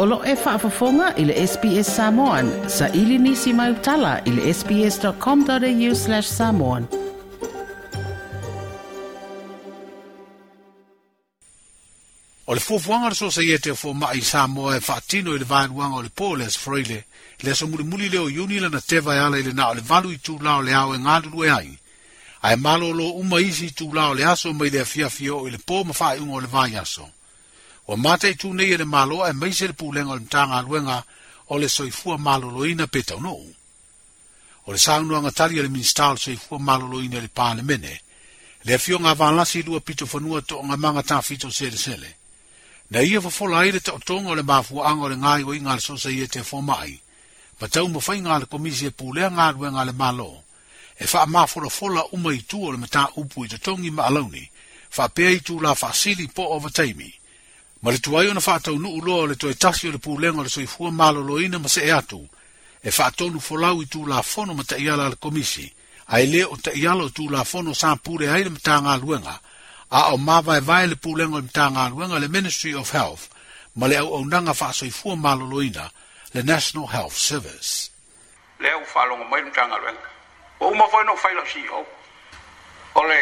O lo e whaafafonga i le SBS Samoan. Sa ili nisi mai utala i le sbs.com.au slash samoan. O le fuafuanga le sosa i te fo mai Samoa e whaatino i e le vaenuanga o le pōle as freile. Le so muli muli leo iuni lana teva e ala i le na o le valu i tū lao le au e ngālulu e ai. Ai malo lo uma isi tū lao le aso mai le afiafio i le pō mawhae ungo o le vai aso. E o mata i nei ele malo e meise le pūlenga le mtanga aluenga o le soifua malo loina pe tau nou. O le saunua ngatari ele ministar le soifua malo loina e le pāne mene, le afio ngā vanlasi lua pito whanua to ngā manga tā fito sere sele. Na ia wha fola aile ta otonga o le mafua anga o le ngai o inga le sosa ia e te fua mai, pa tau mawhai ngā le komisi e pūlea ngā ruenga le malo, e wha ma fola fola uma i tu o le mata upu i tongi ma alauni, wha pēi tu la fa sili po o vataimi ma le tuai ona faataunuu loa o le toe tasi o le pulega o le soifua maloloina ma see atu e faatonu folau i tulafono ma taʻiala a al komisi ae lea o taʻiala o la fono sa pule ai le matagaluega a o ma vai vai le pulega o le matagaluega le ministry of health ma le auaunaga faasoifua maloloina le national health service lea ua faalogo mai le matagaluega o uma foi no u fai lao ceo o le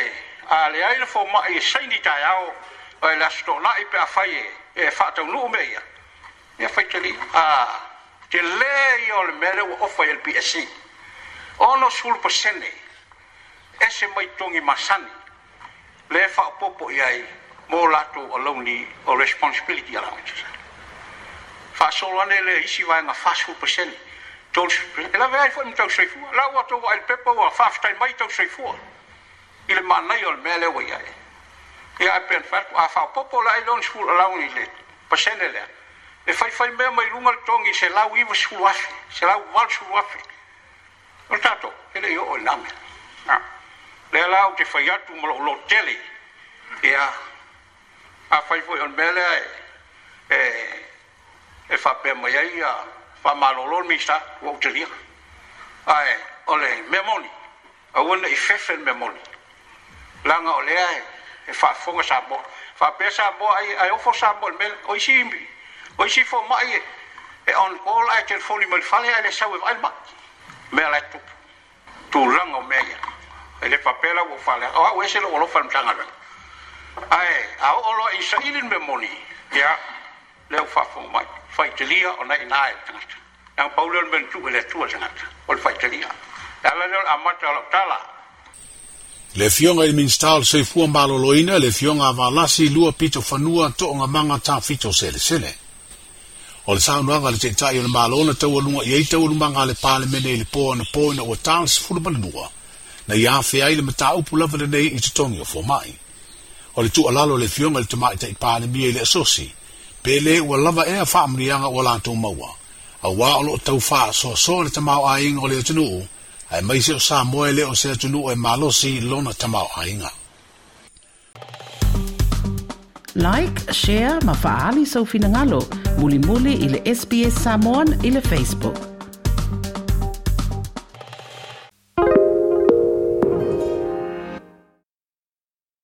a leai fo ma e saini taeao o la sto la i pe afai e fa ta un lu meia e fai te li a te le i o le mere o ofa i al PSI o no sul po sene e se mai tongi masani le fa o popo i ai mo lato o lau ni o responsibility ala o tisa fa solo ane le isi vai nga fa sul po sene Tolsi, e la vei fuori mtau sui fua, la uatou al pepa ua fafstai mai tau sui fua, ili manai ol mele uai ai. ia e pen fat a fa popo la ilon sful lau ni le pasene le e fai fai me mai lunga tongi se lau iwa sful afi se lau wal sful afi e e, o tato ele yo o name le lau te fai atu mo lo tele ia a fai foi on mele e, e e fa pe mai ai fa malolo mi sta o te lia ai ole memoni a wona i fefen memoni langa o ai e whaafonga sa moa whapea sa moa ai ai ofo sa moa mele o isi imbi o isi fo mai e on all ai telefoni mo le fale ai le sau e vai mai mea lai tupu tūlanga o mea e le papela ua fale o au ese lo olofa le mtanga vela ai au olo e Israeli me moni ia le au whaafonga mai whaitelia o nai nai tangata Nang paulen ben tu ele sangat. Ol fai telia. Dalam amata lok tala. Le fionga i minstal se fua maloloina le fionga a valasi lua pito fanua to nga manga ta fito sele sele. O le sao nuanga le tenta i o le malona tau alunga i eita o le pale mene i le poa na poa na ua tal se fula manua. Na i afe ai le mata upu lava le nei i tatongi o fomai. O le tu alalo le fionga le tamai ta i pale mia i le asosi. Pele ua lava ea faa mrianga ua lantou maua. A waa o lo tau faa soa soa le tamau a inga o le atanuu. ai se sa moele o se atunu e malosi lona tamau ainga. Like, share, mafaali so ufinangalo, muli muli ile sps samon ile Facebook.